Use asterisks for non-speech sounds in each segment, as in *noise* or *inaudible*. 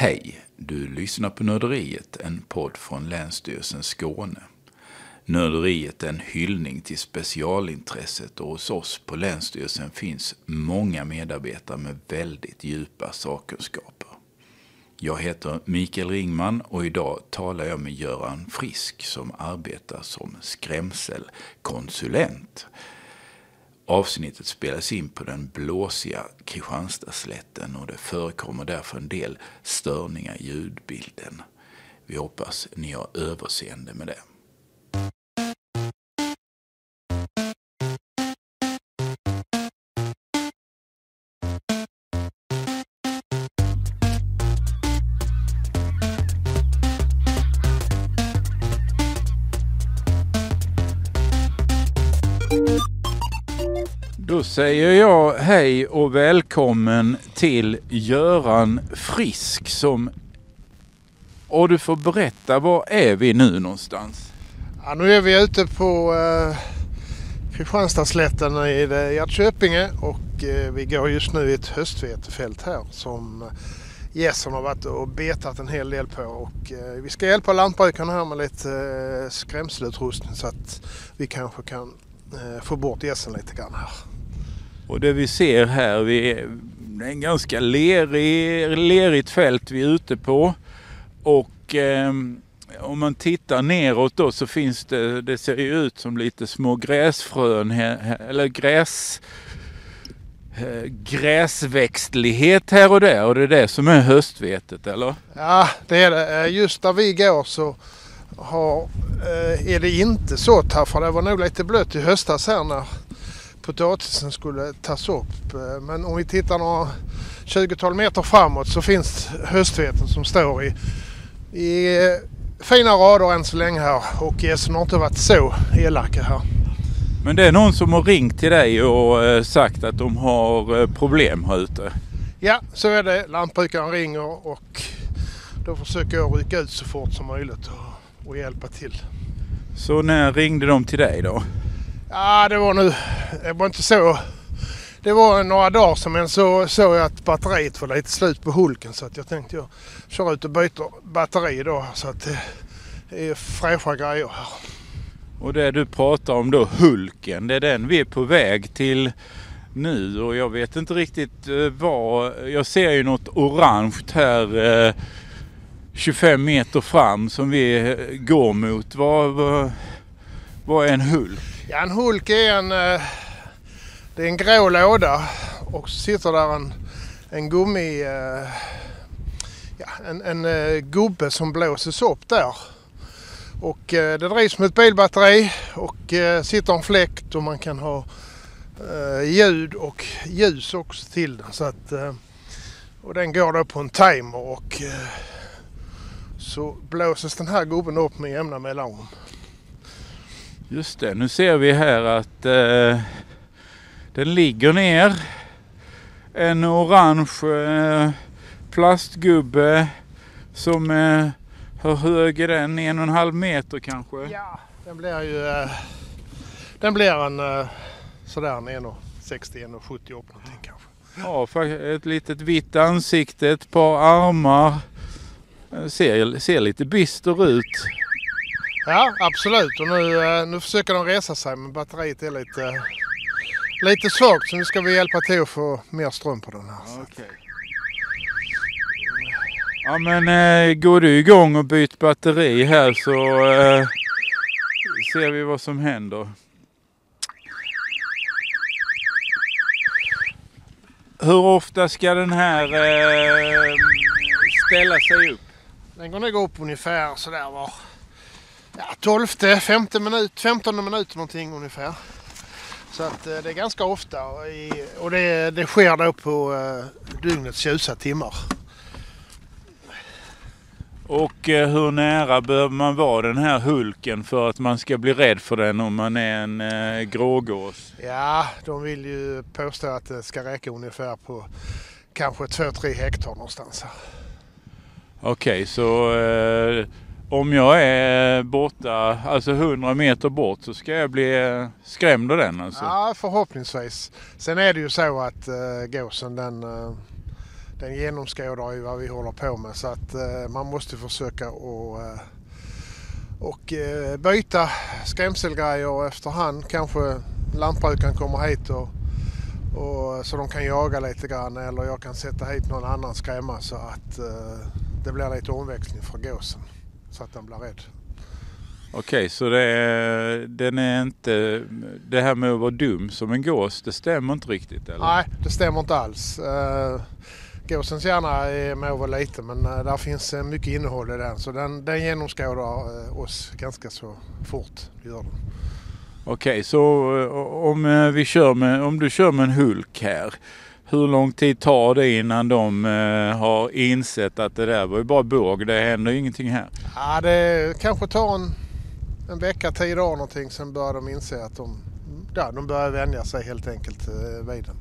Hej! Du lyssnar på Nörderiet, en podd från Länsstyrelsen Skåne. Nörderiet är en hyllning till specialintresset och hos oss på Länsstyrelsen finns många medarbetare med väldigt djupa sakkunskaper. Jag heter Mikael Ringman och idag talar jag med Göran Frisk som arbetar som skrämselkonsulent. Avsnittet spelas in på den blåsiga Kristianstadsslätten och det förekommer därför en del störningar i ljudbilden. Vi hoppas ni har överseende med det. Säger jag hej och välkommen till Göran Frisk som... Och du får berätta, var är vi nu någonstans? Ja, nu är vi ute på eh, Kristianstadsslätten i eh, Gärdsköpinge och eh, vi går just nu i ett höstvetefält här som eh, gässen har varit och betat en hel del på. Och, eh, vi ska hjälpa lantbrukarna här med lite eh, skrämselutrustning så att vi kanske kan eh, få bort gässen lite grann här. Och det vi ser här, vi är, det är en ganska lerig, lerigt fält vi är ute på. Och eh, om man tittar neråt då så finns det, det ser ju ut som lite små gräsfrön, här, eller gräs, eh, gräsväxtlighet här och där. Och det är det som är höstvetet, eller? Ja, det är det. Eh, just där vi går så har, eh, är det inte så här för det var nog lite blött i höstas här när potatisen skulle tas upp. Eh, Men om vi tittar några 20-tal meter framåt så finns höstveten som står i, i eh, fina rader än så länge här och gässen har inte varit så elaka här. Men det är någon som har ringt till dig och eh, sagt att de har problem här ute. Ja, så är det. Lantbrukaren ringer och då försöker jag rycka ut så fort som möjligt och, och hjälpa till. Så när ringde de till dig då? Ja, det var nu... Det var inte så... Det var några dagar sedan men så såg jag att batteriet var lite slut på Hulken så att jag tänkte jag kör ut och byter batteri då så att det är fräscha grejer här. Och det du pratar om då, Hulken, det är den vi är på väg till nu och jag vet inte riktigt eh, vad. Jag ser ju något orange här eh, 25 meter fram som vi eh, går mot. Vad, vad, vad är en Hulk? Ja, en Hulk är en... Eh, det är en grå låda och så sitter där en, en gummi... Eh, ja, en, en eh, gubbe som blåses upp där. Och det drivs med ett bilbatteri och sitter en fläkt och man kan ha ljud och ljus också till den. Så att, och den går då på en timer och så blåses den här gubben upp med jämna mellanrum. Just det, nu ser vi här att eh, den ligger ner. En orange eh, plastgubbe som eh, hur hög är den? En och en halv meter kanske? Ja, den blir ju... eh, Den blir en eh, sådär en 1,60, 1,70 upp någonting kanske. Ja, ett litet vitt ansikte, ett par armar. Eh, Ser, ser lite bister ut. Ja, absolut. Och nu, eh, nu försöker den resa sig men batteriet är lite, lite svagt så nu ska vi hjälpa till att få mer ström på den här. Ja men eh, går du igång och byter batteri här så eh, ser vi vad som händer. Hur ofta ska den här eh, ställa sig upp? Den går nog upp ungefär sådär var ja, 12, 15 minut, 15 minuter någonting ungefär. Så att eh, det är ganska ofta och, i, och det, det sker då på eh, dygnets ljusa timmar. Och eh, hur nära behöver man vara den här Hulken för att man ska bli rädd för den om man är en eh, grågås? Ja, de vill ju påstå att det ska räcka ungefär på kanske 2-3 hektar någonstans. Okej, så eh, om jag är borta, alltså 100 meter bort så ska jag bli eh, skrämd av den alltså? Ja, förhoppningsvis. Sen är det ju så att uh, gåsen den, eh, den genomskådar ju vad vi håller på med så att eh, man måste försöka och, eh, och eh, byta skrämselgrejer efterhand. Kanske lantbrukaren kommer hit och, och, så de kan jaga lite grann eller jag kan sätta hit någon annan skrämma så att eh, det blir lite omväxling för gåsen så att den blir rädd. Okej, så det är, den är inte... Det här med att vara dum som en gås, det stämmer inte riktigt eller? Nej, det stämmer inte alls. Uh, gåsens hjärna är må väl lite men uh, där finns uh, mycket innehåll i den så den, den genomskådar oss ganska så fort. Gör den. Okej, så om, vi kör med, om du kör med en Hulk här. Hur lång tid tar det innan de har insett att det där var ju bara båg, det händer ingenting här? Ja, det kanske tar en en vecka, tio dagar någonting. Sen börjar de inse att de, ja, de börjar vänja sig helt enkelt eh, vid den.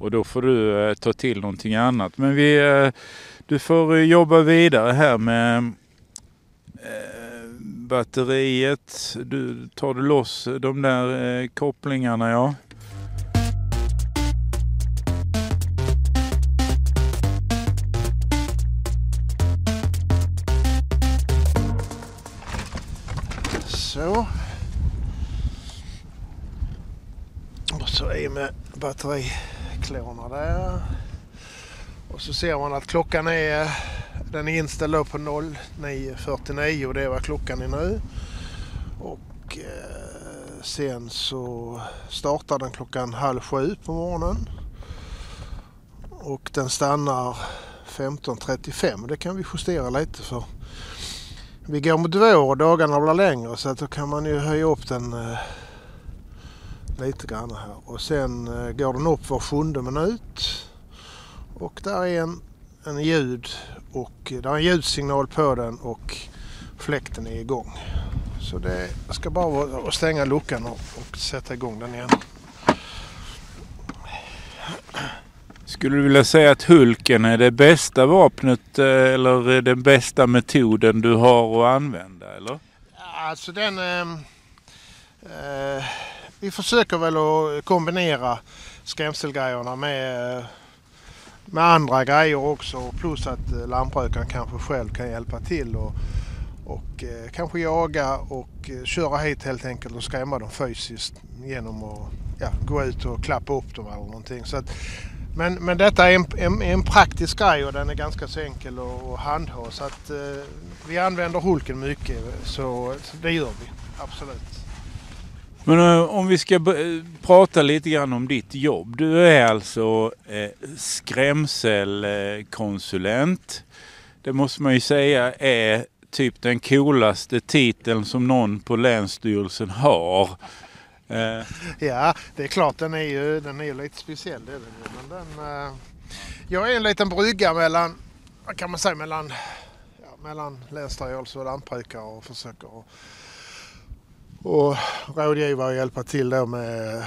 Och då får du eh, ta till någonting annat. Men vi, eh, du får jobba vidare här med batteriet. Du, tar du loss de där kopplingarna ja. Och så i med batteriklorna där. Och så ser man att klockan är, den är inställd på 09.49 och det är vad klockan är nu. Och eh, sen så startar den klockan halv sju på morgonen. Och den stannar 15.35. Det kan vi justera lite för vi går mot vår och dagarna blir längre så att då kan man ju höja upp den eh, lite grann här. Och sen eh, går den upp var sjunde minut. Och där är en, en ljud och eh, där är en ljudsignal på den och fläkten är igång. Så det ska bara vara att stänga luckan och, och sätta igång den igen. Skulle du vilja säga att Hulken är det bästa vapnet eh, eller den bästa metoden du har att använda eller? Alltså den... Ehm, eh, vi försöker väl att kombinera skrämselgrejerna med, eh, med andra grejer också. Plus att eh, lantbrukaren kanske själv kan hjälpa till och, och eh, kanske jaga och köra hit helt enkelt och skrämma dem fysiskt genom att ja, gå ut och klappa upp dem eller någonting. Så att, men, men detta är en, en, en, praktisk grej och den är ganska så enkel att handha. Så att, eh, vi använder Hulken mycket så, så det gör vi absolut. Men eh, om vi ska eh, prata lite grann om ditt jobb. Du är alltså eh, skrämselkonsulent. Det måste man ju säga är typ den coolaste titeln som någon på Länsstyrelsen har. Eh. Ja, det är klart den är ju, den är ju lite speciell. Det är men den, eh, jag är en liten brygga mellan, vad kan man säga, mellan, ja, mellan länsstyrelse och lantbrukare och försöker och, och rådgiva och hjälpa till då med,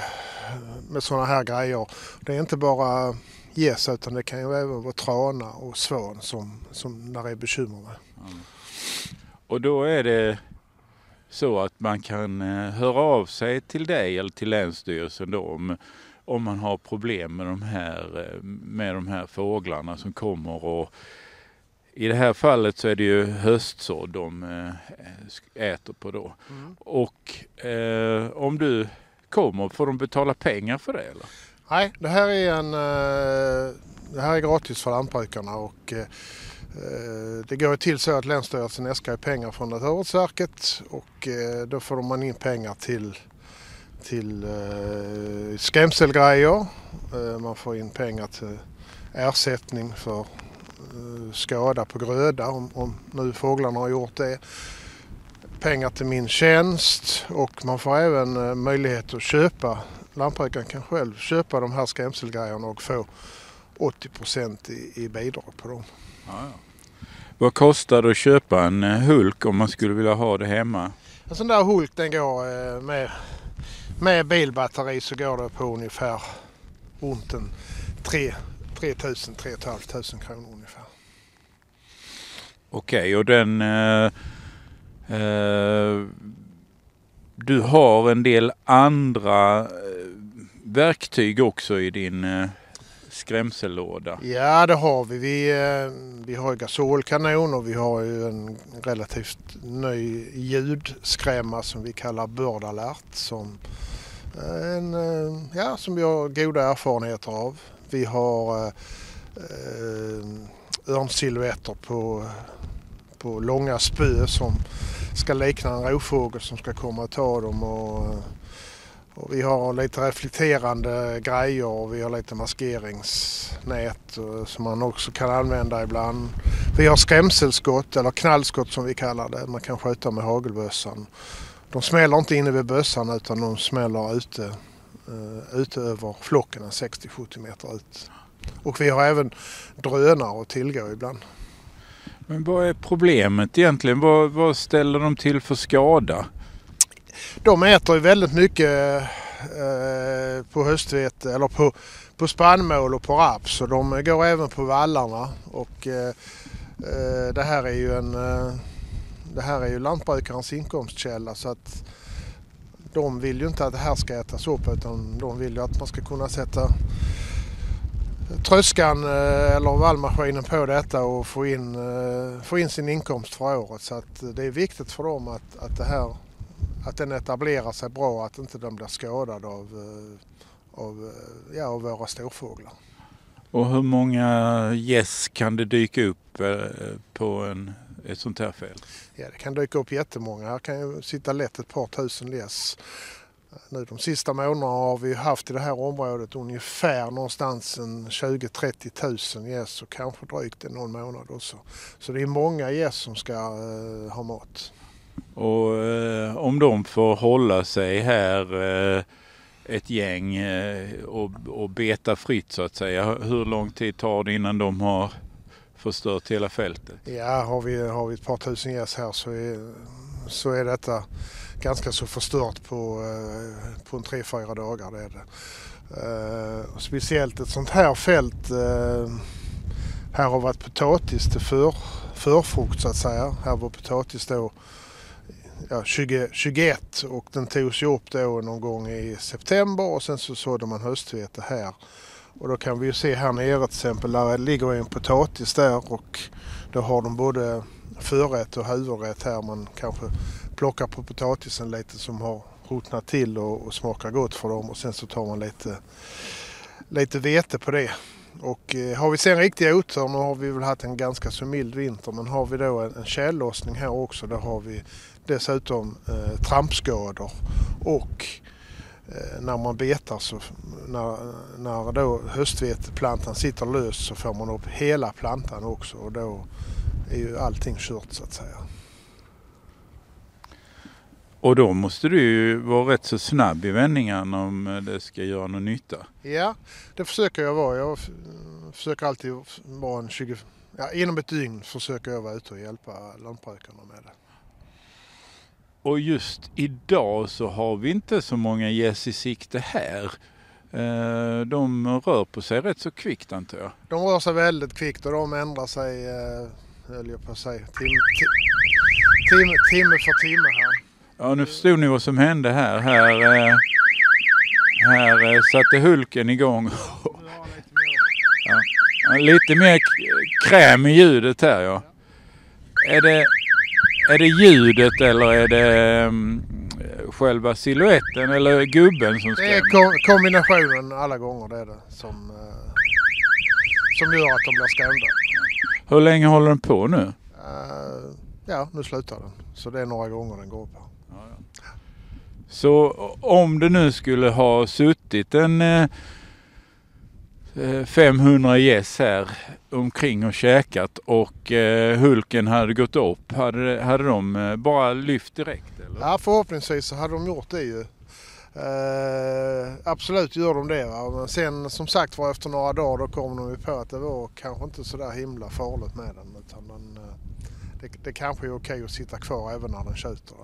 med sådana här grejer. Det är inte bara gäss utan det kan ju även vara trana och svan som, som det är bekymmer med. Mm. Och då är det så att man kan eh, höra av sig till dig eller till Länsstyrelsen då om, om man har problem med de, här, eh, med de här fåglarna som kommer och i det här fallet så är det ju höstsådd de eh, äter på då. Mm. Och eh, om du kommer, får de betala pengar för det eller? Nej, det här är, en, det här är gratis för lantbrukarna och Eh, det går till så att Länsstyrelsen äskar pengar från Naturvårdsverket och eh, då får man in pengar till, till eh, skrämselgrejer. Man får in pengar till ersättning för skada på gröda om, om nu fåglarna har gjort det. Pengar till min tjänst och man får även möjlighet att köpa, lantbrukaren kan själv köpa de här skrämselgrejerna och få 80 i, i bidrag på dem. Ja, ja. Vad kostar det att köpa en eh, Hulk om man skulle vilja ha det hemma? En sån där Hulk den går eh, med, med bilbatteri så går det på ungefär runt en 3 3000 3500 kronor ungefär. Okej okay, och den eh, eh, du har en del andra eh, verktyg också i din skrämsellåda? Ja det har vi. Vi, eh, vi har ju gasolkanon och vi har ju en relativt ny ljudskrämma som vi kallar Bird alert som, eh, en, eh, ja, som vi har goda erfarenheter av. Vi har eh, örnsilhuetter på, på långa spö som ska likna en rovfågel som ska komma och ta dem. Och, och vi har lite reflekterande grejer och vi har lite maskeringsnät eh, som man också kan använda ibland. Vi har skrämselskott eller knallskott som vi kallar det. Man kan skjuta med hagelbössan. De smäller inte inne vid bössan utan de smäller ute, eh, ute över flocken 60-70 meter ut. Och vi har även drönare att tillgå ibland. Men vad är problemet egentligen? Vad, vad ställer de till för skada? De äter ju väldigt mycket eh, på höstvete eller på, på spannmål och på raps och de går även på vallarna. Och, eh, eh, det här är ju en det här är ju lantbrukarens inkomstkälla så att de vill ju inte att det här ska ätas upp utan de vill ju att man ska kunna sätta tröskan eller vallmaskinen på detta och få in, få in sin inkomst för året. Så att det är viktigt för dem att, att, det här, att den etablerar sig bra, att inte de blir skadade av, eh, av, ja, av våra storfåglar. Och hur många gäss kan det dyka upp på en, ett sånt här fält? Ja, det kan dyka upp jättemånga. Här kan ju sitta lätt ett par tusen gäss. Nu de sista månaderna har vi haft i det här området ungefär någonstans 20-30 000 gäss och kanske drygt någon månad också. Så det är många gäss som ska ha mat. Och eh, om de får hålla sig här eh, ett gäng eh, och, och beta fritt så att säga. Hur lång tid tar det innan de har förstört hela fältet? Ja, har vi, har vi ett par tusen gäss här så är, så är detta ganska så förstört på, eh, på en tre, fyra dagar. Det är det. Uh, speciellt ett sånt här fält. Uh, här har varit potatis till för, förfrukt så att säga. Här var potatis då ja, 20, 21 och den togs ju upp då någon gång i september och sen så sådde man höstvete här. Och då kan vi ju se här nere till exempel, där ligger en potatis där och då har de både förrätt och huvudrätt här. Man kanske plockar på potatisen lite som har ruttnat till och, och smakar gott för dem och sen så tar man lite, lite vete på det. Och eh, har vi sen riktiga otur, nu har vi väl haft en ganska så mild vinter, men har vi då en, en tjällossning här också, då har vi dessutom eh, trampskador och eh, när man betar så när, när då höstveteplantan sitter lös så får man upp hela plantan också och då är ju allting kört så att säga. Och då måste du ju vara rätt så snabb i vändningarna om det ska göra någon nytta. Ja, det försöker jag vara. Jag försöker alltid vara en 20... Ja, inom ett dygn försöker jag vara ute och hjälpa lantbrukarna med det. Och just idag så har vi inte så många gäss i sikte här. Eh, de rör på sig rätt så kvickt antar jag. De rör sig väldigt kvickt och de ändrar sig, eh, höll jag på att säga, timme, timme, timme för timme här. Ja, nu förstod ni vad som hände här. Här, eh, här satte Hulken igång. *laughs* ja, lite mer kräm i ljudet här ja. Är det, är det ljudet eller är det um, själva siluetten eller gubben som skrämmer? Det är kombinationen alla gånger det är det som, uh, som gör att de blir skrämda. Hur länge håller den på nu? Uh, ja, nu slutar den. Så det är några gånger den går på. Så om det nu skulle ha suttit en eh, Eh, 500 gäss här omkring och käkat och eh, Hulken hade gått upp. Hade, hade de eh, bara lyft direkt? Eller? Ja förhoppningsvis så hade de gjort det ju. Eh, absolut gör de det. Va? Men sen som sagt var efter några dagar då kom de ju på att det var kanske inte så där himla farligt med den. Utan den, eh, det, det kanske är okej att sitta kvar även när den tjuter.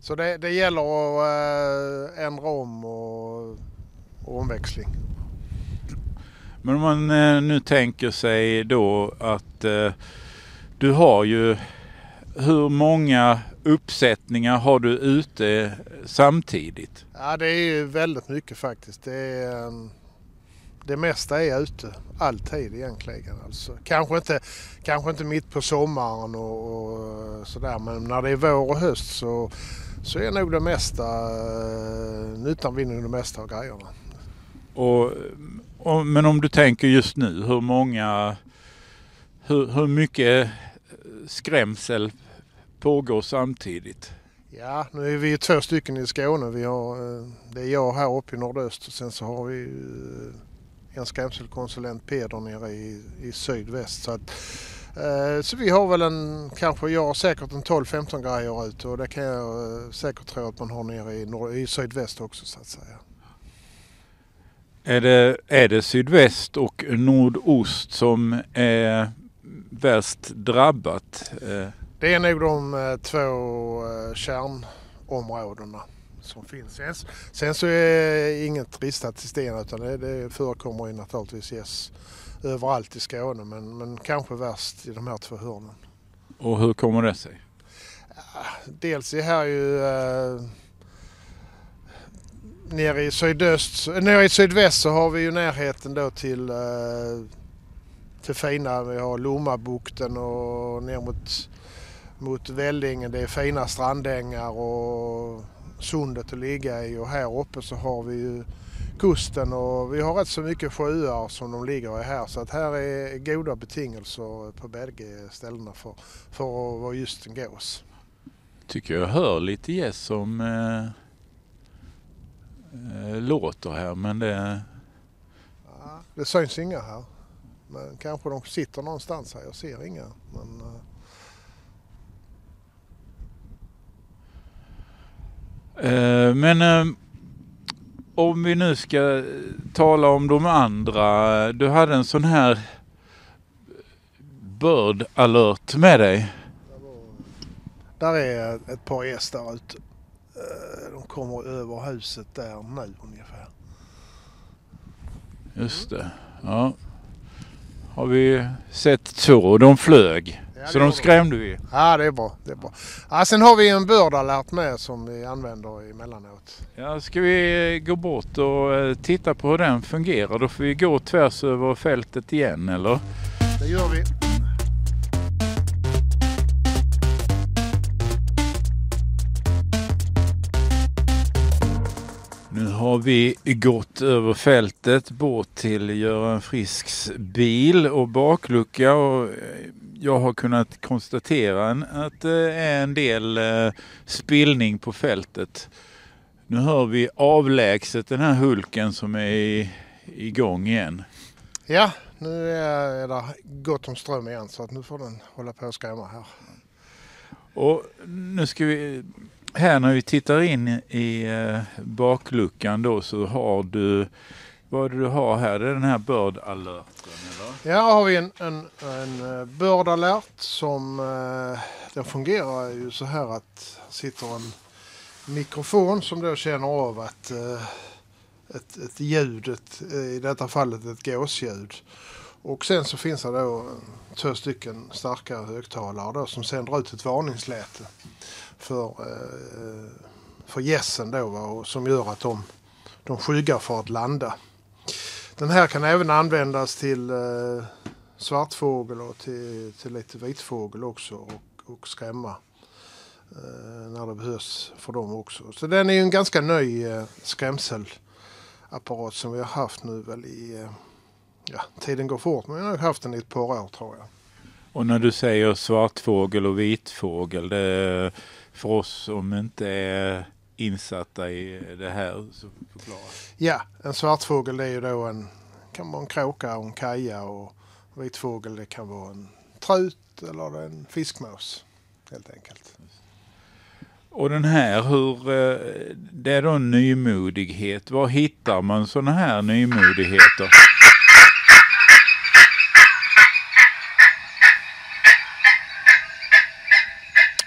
Så det, det gäller att äh, ändra om och, och omväxling. Men om man äh, nu tänker sig då att äh, du har ju hur många uppsättningar har du ute samtidigt? Ja det är ju väldigt mycket faktiskt. Det är, det mesta är ute alltid egentligen. Alltså, kanske, inte, kanske inte mitt på sommaren och, och sådär men när det är vår och höst så, så är nog det mesta, eh, nyttan vinner det mesta av grejerna. Och, men om du tänker just nu, hur många, hur, hur mycket skrämsel pågår samtidigt? Ja, nu är vi två stycken i Skåne. Vi har, eh, det är jag här uppe i nordöst och sen så har vi eh, en skrämselkonsulent Peder nere i, i sydväst. Så, att, eh, så vi har väl en, kanske jag har säkert en 12-15 grejer ute och det kan jag eh, säkert tro att man har nere i, nord, i sydväst också så att säga. Är det, är det sydväst och nordost som är värst drabbat? Det är nog de eh, två eh, kärnområdena som finns. Sen, så är inget ristat i sten utan det, det förekommer ju naturligtvis yes, överallt i Skåne men, men kanske värst i de här två hörnen. Och hur kommer det sig? Dels är här ju eh, nere i sydöst, nere i sydväst så har vi ju närheten då till, eh, till fina, vi har Lommabukten och ner mot mot Vällingen. Det är fina strandängar och sundet att ligga i och här uppe så har vi ju kusten och vi har rätt så mycket sjöar som de ligger i här så att här är goda betingelser på bägge ställena för, för att vara just en gås. Tycker jag hör lite gäss som äh, eh, låter här men det... Ja, det syns inga här. Men kanske de sitter någonstans här, jag ser inga. Men, äh, Eh, men eh, om vi nu ska tala om de andra. Du hade en sån här Bird alert med dig. Där är ett par gäss där ute. Kommer över huset där nu ungefär. Just det. Ja. Har vi sett två. De flög. Ja, så de skrämde vi? Ja det är bra. Det är bra. Ja, sen har vi en bördalert med som vi använder emellanåt. Ja, ska vi gå bort och eh, titta på hur den fungerar? Då får vi gå tvärs över fältet igen eller? Det gör vi. Har vi gått över fältet bort till Göran Frisks bil och baklucka och eh, jag har kunnat konstatera att det är en del eh, spillning på fältet. Nu hör vi avlägset den här hulken som är igång igen. Ja, nu är det gott om ström igen så att nu får den hålla på att skrämma här. Och nu ska vi, här när vi tittar in i eh, bakluckan då så har du vad är det du har här? Det är den här bird alerten eller? Ja, har vi en, en, en eh, bird alert som eh, den fungerar ju så här att sitter en mikrofon som då känner av att ett, ett ljud, ett, i detta fallet ett gåsljud. Och sen så finns det då två stycken starka högtalare då som sänder ut ett varningsläte för, eh, för gässen då som gör att de, de skyggar för att landa. Den här kan även användas till eh, svartfågel och till, till lite vitfågel också och, och skrämma eh, när det behövs för dem också. Så den är ju en ganska ny eh, skrämselapparat som vi har haft nu väl i, eh, ja tiden går fort men jag har haft den i ett par år tror jag. Och när du säger svartfågel och vitfågel, det för oss som inte är insatta i det här? Så förklara. Ja, en svartfågel det är ju då en, kan vara en kråka och en kaja och vitfågel det kan vara en trut eller en fiskmås helt enkelt. Och den här, hur, eh, det är då nymodighet. Var hittar man sådana här nymodigheter?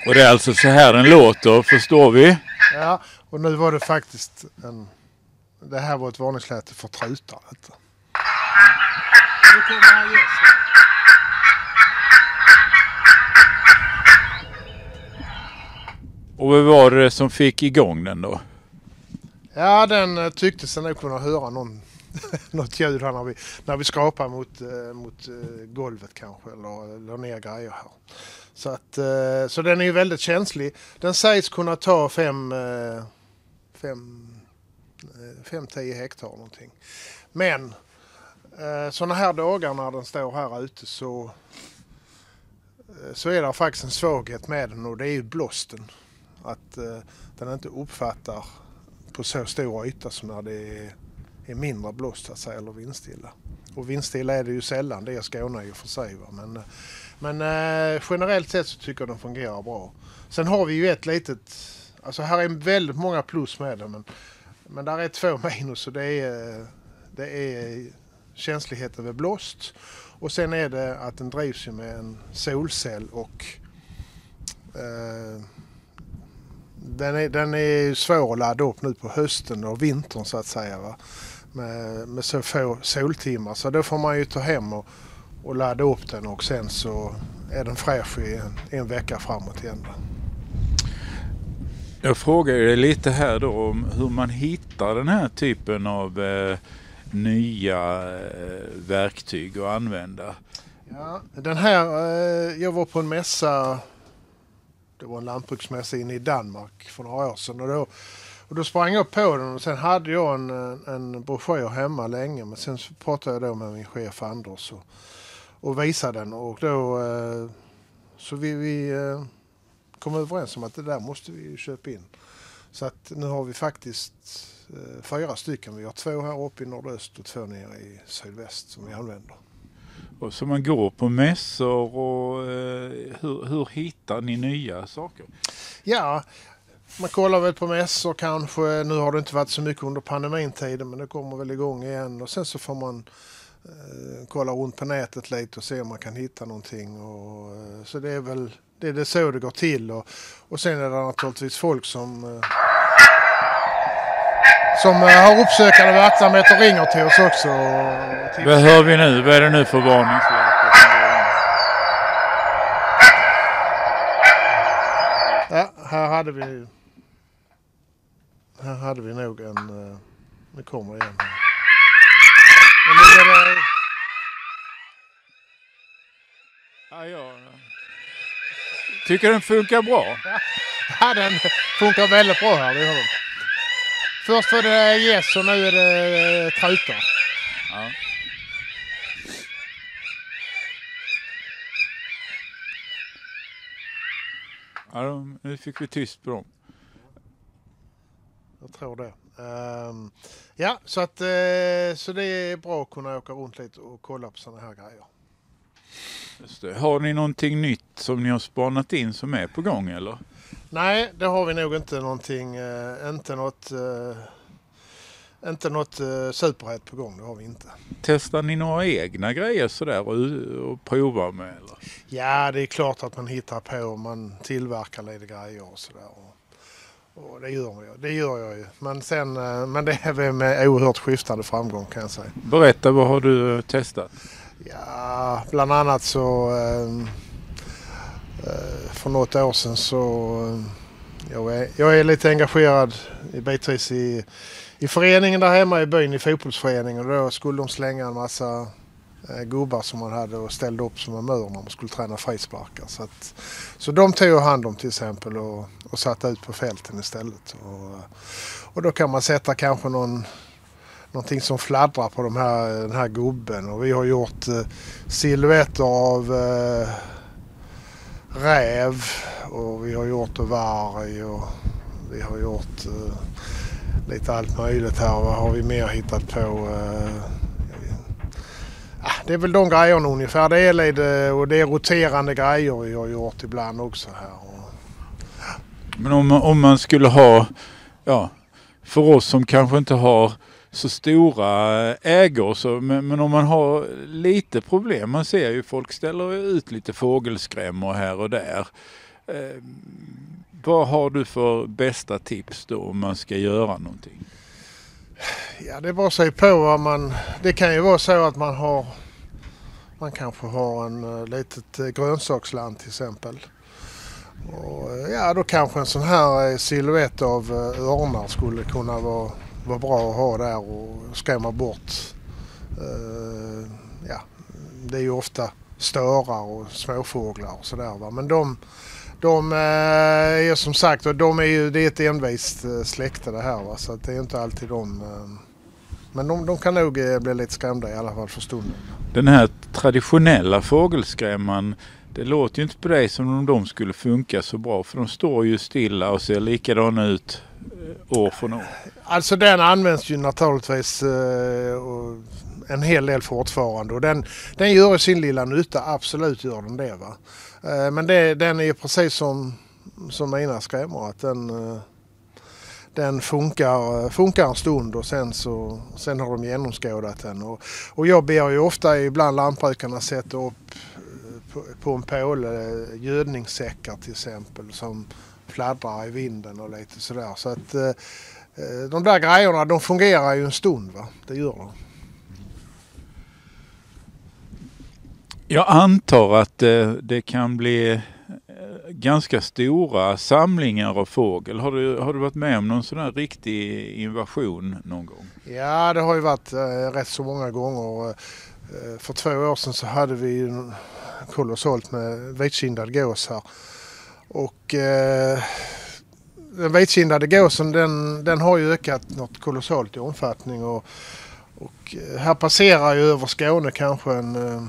Och det är alltså så här den låter, förstår vi? Ja, och nu var det faktiskt en... Det här var ett varningsläte för trutar. Detta. Nu kommer han Och vad var det som fick igång den då? Ja, den eh, tyckte sig nog kunna höra någon, *laughs* något ljud här när vi, när vi skrapar mot, eh, mot eh, golvet kanske eller, eller ner grejer här. Så, att, eh, så den är ju väldigt känslig. Den sägs kunna ta 5-10 eh, eh, hektar någonting. Men sådana här dagar när den står här ute så, så är det faktiskt en svaghet med den och det är ju blåsten. Att den inte uppfattar på så stor yta som när det är, är mindre blåst så att säga, eller vindstilla. Och vindstilla är det ju sällan, det är Skåne i och för sig. Va? Men, men eh, generellt sett så tycker jag den fungerar bra. Sen har vi ju ett litet, alltså här är väldigt många plus med den men, men där är två *laughs* minus och det är, det är känsligheten vid blåst och sen är det att den drivs med en solcell och eh, den är, den är svår att ladda upp nu på hösten och vintern så att säga. Va? Med, med så få soltimmar. Så då får man ju ta hem och, och ladda upp den och sen så är den fräsch i en, en vecka framåt igen. Jag frågar dig lite här då om hur man hittar den här typen av eh, nya eh, verktyg att använda. Ja, den här, eh, jag var på en mässa det var en lantbruksmässa inne i Danmark för några år sedan. Och då, och då sprang jag på den och sen hade jag en, en broschyr hemma länge. Men sen pratade jag då med min chef Anders och, och visade den. Och då, eh, så vi, vi eh, kom överens om att det där måste vi köpa in. Så att nu har vi faktiskt eh, fyra stycken. Vi har två här uppe i nordöst och två nere i sydväst som vi använder. Och så man går på mässor och hur, hur hittar ni nya saker? Ja, man kollar väl på mässor kanske. Nu har det inte varit så mycket under pandemintiden men det kommer väl igång igen och sen så får man kolla runt på nätet lite och se om man kan hitta någonting. Och, eh, så det är väl det är det så det går till och, och sen är det naturligtvis folk som eh, som eh, har uppsökande verksamhet och ringer till oss också. Vad hör vi nu? Vad är det nu för varningslampor? Ja, här hade vi här hade vi nog en... Eh, nu kommer igen här. Nu är det... Ja, jag tycker den funkar bra. Ja, den funkar väldigt bra här. Det. Först var det gäss och nu är det eh, trutar. Ja. Ja, nu fick vi tyst på dem. Jag tror det. Um, ja, så, att, uh, så det är bra att kunna åka runt lite och kolla på sådana här grejer. Har ni någonting nytt som ni har spanat in som är på gång eller? Nej, det har vi nog inte någonting, uh, inte något uh, inte något superhett på gång, det har vi inte. Testar ni några egna grejer sådär och, och provar med? Eller? Ja, det är klart att man hittar på, man tillverkar lite grejer och sådär. Och, och det, gör jag, det gör jag ju. Men, sen, uh, men det är med oerhört skiftande framgång kan jag säga. Berätta, vad har du testat? Ja, bland annat så uh, för något år sedan så jag är, jag är lite engagerad bitvis i i föreningen där hemma i byn, i fotbollsföreningen, då skulle de slänga en massa eh, Eh, gubbar som man hade och ställde upp som amörer när man skulle träna frisparkar. Så, att, så de tog jag hand om till exempel och, och satte ut på fälten istället. Och, och då kan man sätta kanske någon någonting som fladdrar på de här, den här gubben och vi har gjort eh, silhuetter av eh, räv och vi har gjort varg och vi har gjort eh, lite allt möjligt här. Vad har vi mer hittat på? Eh, Ah, det är väl de grejerna ungefär. Det är lite, och det är roterande grejer vi har gjort ibland också här. Men om, om man skulle ha, ja, för oss som kanske inte har så stora eh, ägor, så, men, men, om man har lite problem, man ser ju folk ställer ut lite fågelskrämmor här och där. Eh, vad har du för bästa tips då om man ska göra någonting? Ja, det är bara att se på vad man... Det kan ju vara så att man har... Man kanske har en uh, litet uh, grönsaksland till exempel. Och, uh, ja, då kanske en sån här uh, silhuett av uh, örnar skulle kunna vara, vara bra att ha där och skrämma bort. Uh, ja, det är ju ofta störar och småfåglar och sådär. Men de, de är som sagt, de är ju, det är ett envist släkte det här va? så det är inte alltid de men de, de, kan nog bli lite skrämda i alla fall för stunden. Den här traditionella fågelskrämman det låter ju inte på dig som om de skulle funka så bra för de står ju stilla och ser likadana ut eh, år från år. Alltså den används ju naturligtvis eh, en hel del fortfarande och den, den gör sin lilla nytta, absolut gör den det. Va? Eh, men det, den är ju precis som, som mina skrämmor att den, eh, den funkar, eh, funkar en stund och sen, så, sen har de genomskådat den. Och, och jag ber ju ofta ibland lantbrukarna sätta upp på, på en påle gödningssäckar till exempel som fladdrar i vinden och lite sådär. Så att de där grejerna de fungerar ju en stund. Va? Det gör de. Jag antar att eh, det kan bli eh, ganska stora samlingar av fågel. Har du, har du varit med om någon sån här riktig invasion någon gång? Ja, det har ju varit eh, rätt så många gånger. Eh, eh, för två år sedan så hade vi kolossalt med vitkindad gås här. Och eh, den vitkindade gåsen den, den har ju ökat något kolossalt i omfattning och, och här passerar ju över Skåne kanske en eh,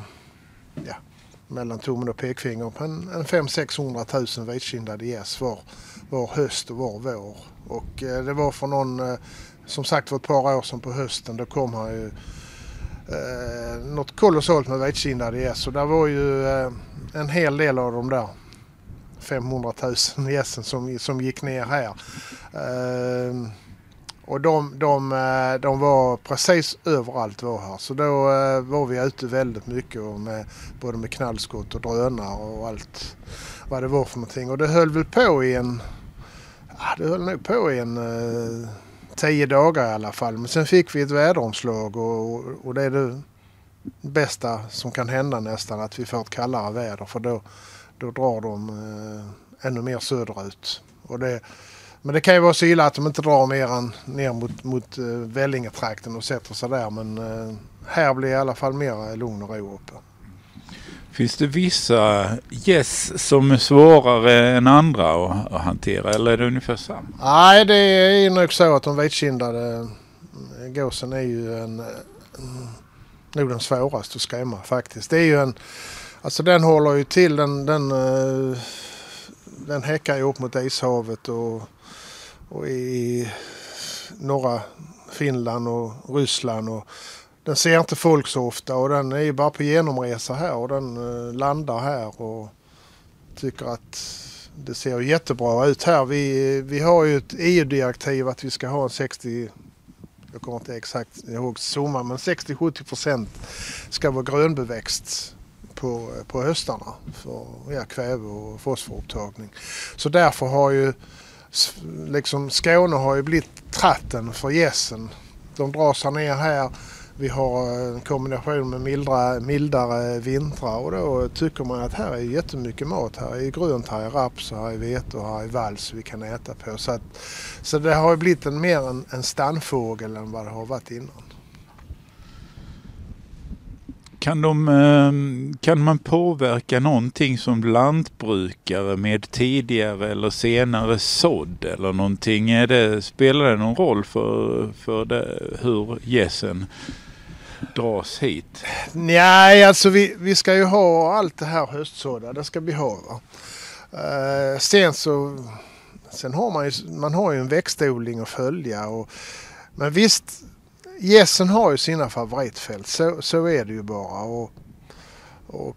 ja, mellan tummen och pekfingret på en, en 500-600 000 vitkindade gäss var, var höst och var vår. Och eh, det var för någon, eh, som sagt för ett par år sedan på hösten, då kom han ju eh, något kolossalt med vitkindade gäss och där var ju eh, en hel del av de där 500 000 gässen som, som gick ner här. Eh, och de, de, eh, de var precis överallt var här. Så då eh, var vi ute väldigt mycket med, både med knallskott och drönare och allt vad det var för någonting. Och det höll väl på i en, det höll nog på i en eh, tio dagar i alla fall. Men sen fick vi ett väderomslag och, och det är det bästa som kan hända nästan att vi får ett kallare väder för då, då drar de eh, ännu mer söderut. Och det, men det kan ju vara så illa att de inte drar mer än ner mot, mot eh, Vellingetrakten och sätter sig där. Men eh, här blir i alla fall mer lugn och ro uppe. Finns det vissa gäss yes som är svårare än andra att, att, hantera eller är det ungefär samma? Nej, det är nog så att de vitkindade eh, gåsen är ju en, nog den svåraste att skrämma faktiskt. Det är ju en, alltså den håller ju till, den, den, eh, den häckar ju upp mot Ishavet och, och i norra Finland och Ryssland och den ser inte folk så ofta och den är ju bara på genomresa här och den eh, landar här och tycker att det ser jättebra ut här. Vi, vi har ju ett EU-direktiv att vi ska ha en 60 jag kommer inte exakt ihåg summan, men 60-70 procent ska vara grönbeväxt på, på höstarna för ja, kväve och fosforupptagning. Så därför har ju liksom Skåne har ju blivit tratten för gässen. De drar sig ner här vi har en kombination med mildra, mildare vintrar och då tycker man att här är jättemycket mat. Här är grönt, här är raps, här är vete och här är vals vi kan äta på. Så, att, så det har blivit en, mer en, en stannfågel än vad det har varit innan. Kan, de, ehm, kan man påverka någonting som lantbrukare med tidigare eller senare sådd eller någonting? Är det, spelar det någon roll för, för det, hur gässen dras hit? Nej, alltså vi, vi ska ju ha allt det här höstsådda. Det ska vi ha. Va? Eh, sen så sen har man ju, man har ju en växtodling att följa. Och, men visst, gässen har ju sina favoritfält. Så, så är det ju bara. Och, och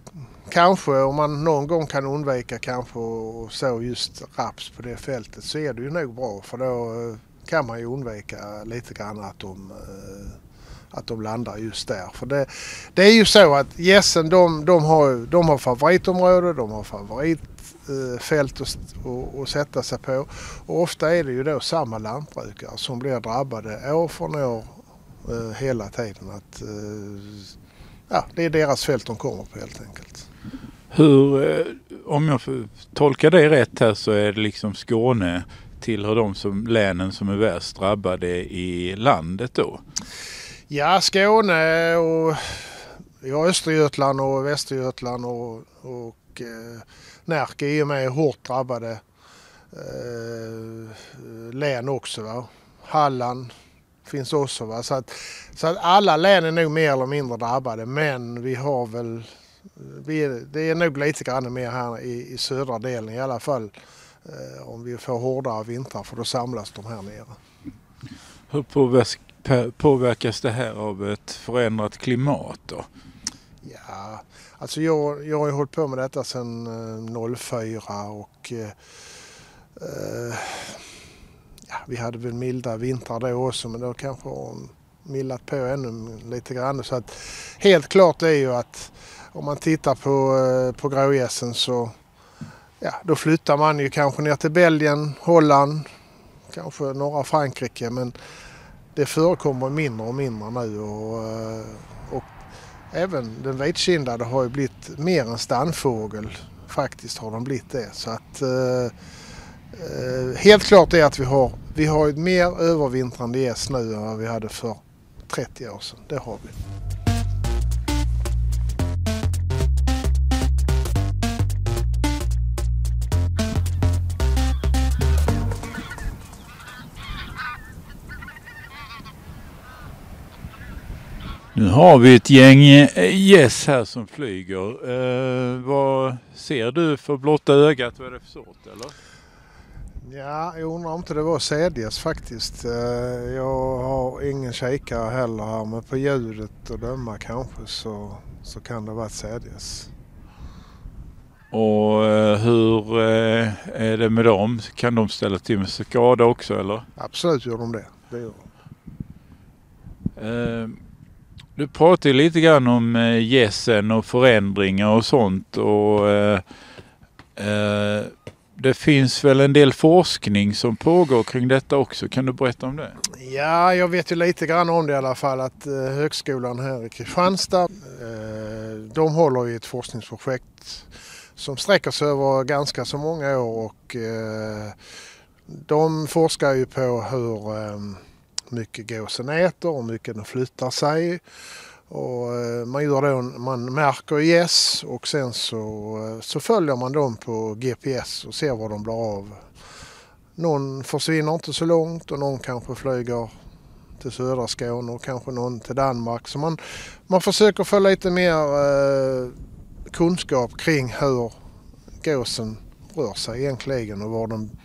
kanske om man någon gång kan undvika kanske och så just raps på det fältet så är det ju nog bra för då eh, kan man ju undvika lite grann att de eh, att de landar just där. För det, det är ju så att gässen de, de, har, de har favoritområde, de har favoritfält eh, att, att, att sätta sig på. Och ofta är det ju då samma lantbrukare som blir drabbade år från år hela tiden. Att, eh, ja, det är deras fält de kommer på helt enkelt. Hur, eh, om jag tolkar dig rätt här så är det liksom Skåne tillhör de som, länen som är värst drabbade i landet då? Ja, Skåne och ja, Östergötland och Västergötland och, och eh, Närke är med hårt drabbade eh, län också. Va? Halland finns också. Va? Så, att, så att alla län är nog mer eller mindre drabbade men vi har väl vi är, det är nog lite grann mer här i, i södra delen i alla fall. Eh, om vi får hårdare vintrar för då samlas de här nere. Hur påverkas det här av ett förändrat klimat då? Ja, alltså jag, jag har ju hållit på med detta sedan 04 och eh, eh, ja, vi hade väl milda vintrar då också men då kanske de mildat på ännu lite grann. Så att helt klart är ju att om man tittar på, eh, på grågässen så ja, då flyttar man ju kanske ner till Belgien, Holland, kanske norra Frankrike men det förekommer mindre och mindre nu och, eh, och även den vitkindade har ju blivit mer en stannfågel. Faktiskt har den blivit det. Så att, eh Eh, helt klart är att vi har, vi har ett mer övervintrande gäss nu än vad vi hade för 30 år sedan. Det har vi. Nu har vi ett gäng eh, gäss här som flyger. Eh, vad ser du för blotta ögat? Vad är det för sort eller? Ja, jag undrar om inte det var sädgäss faktiskt. Eh, jag har ingen kikare heller här men på ljudet och döma kanske så, så kan det vara sädgäss. Och eh, hur eh, är det med dem? Kan de ställa till med skada också eller? Absolut gör de det. det gör de. Du pratade lite grann om gässen och förändringar och sånt. Och, det finns väl en del forskning som pågår kring detta också. Kan du berätta om det? Ja, jag vet ju lite grann om det i alla fall att eh, högskolan här i Kristianstad eh, de håller i ett forskningsprojekt som sträcker sig över ganska så många år och eh, de forskar ju på hur mycket gåsen äter och hur mycket den flyttar sig. Och eh, man, gör då, man märker gäss och sen så, eh, så följer man dem på GPS och ser var de blir av. Någon försvinner inte så långt och någon kanske flyger till södra Skåne och kanske någon till Danmark. Så man, man försöker få lite mer eh, kunskap kring hur gåsen rör sig egentligen och var den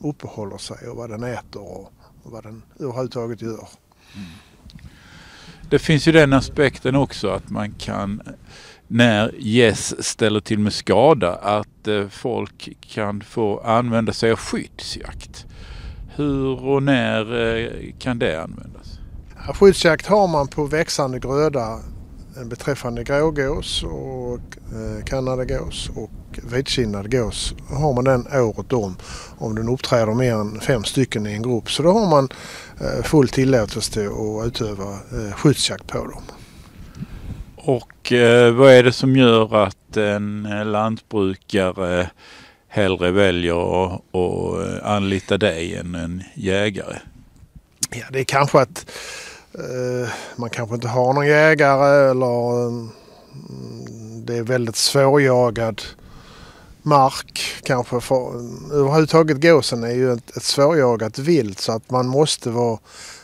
uppehåller sig och vad den äter och, och vad den överhuvudtaget gör. Mm. Det finns ju den aspekten också att man kan när gäss ställer till med skada att eh, folk kan få använda sig av skyddsjakt. Hur och när eh, kan det användas? Skyddsjakt har man på växande gröda eh, beträffande grågås och kanadagås och vitkinnad gås har man den året om om den uppträder mer än fem stycken i en grupp. Så då har man full tillåtelse att utöva eh, skyddsjakt på dem. Och eh, vad är det som gör att en lantbrukare hellre väljer att anlita dig än en jägare? Ja, det är kanske att eh, man kanske inte har någon jägare eller mm, det är väldigt svårjagad mark kanske. För, överhuvudtaget gåsen är ju ett, ett svårjagat vilt så att man måste vara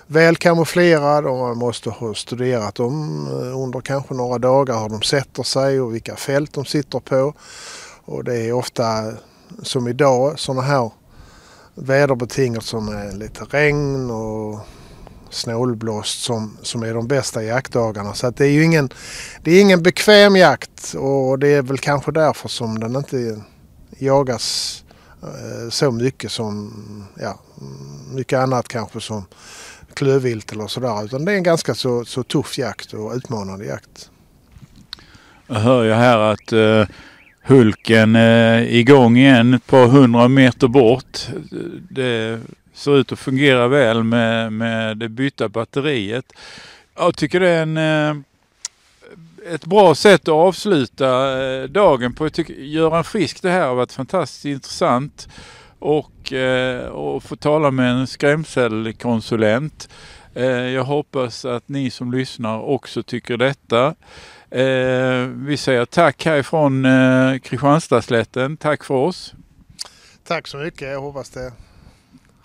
väl kamouflerad och man måste ha studerat dem eh, under kanske några dagar hur de sätter sig och vilka fält de sitter på. Och det är ofta som idag sådana här väderbetingelser med lite regn och snålblåst som, som är de bästa jaktdagarna. Så att det är ju ingen, det är ingen bekväm jakt och det är väl kanske därför som den inte jagas eh, så mycket som ja, mycket annat kanske som klövvilt eller sådär. Utan det är en ganska så, så tuff jakt och utmanande jakt. Jag hör ju här att uh, Hulken är igång igen ett par hundra meter bort. Det ser ut att fungera väl med, med det bytta batteriet. Jag tycker det är en uh, ett bra sätt att avsluta eh, dagen på. Jag tycker Göran Frisk, det här har varit fantastiskt intressant. och, eh, och få tala med en skrämselkonsulent. Eh, jag hoppas att ni som lyssnar också tycker detta. Eh, vi säger tack härifrån eh, Kristianstadsslätten. Tack för oss. Tack så mycket. Jag hoppas det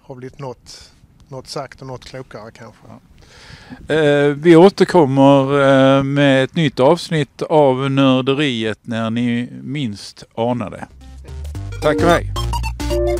har blivit något, något sagt och något klokare kanske. Eh, vi återkommer eh, med ett nytt avsnitt av Nörderiet när ni minst anar det. Tack och hej! Thank you.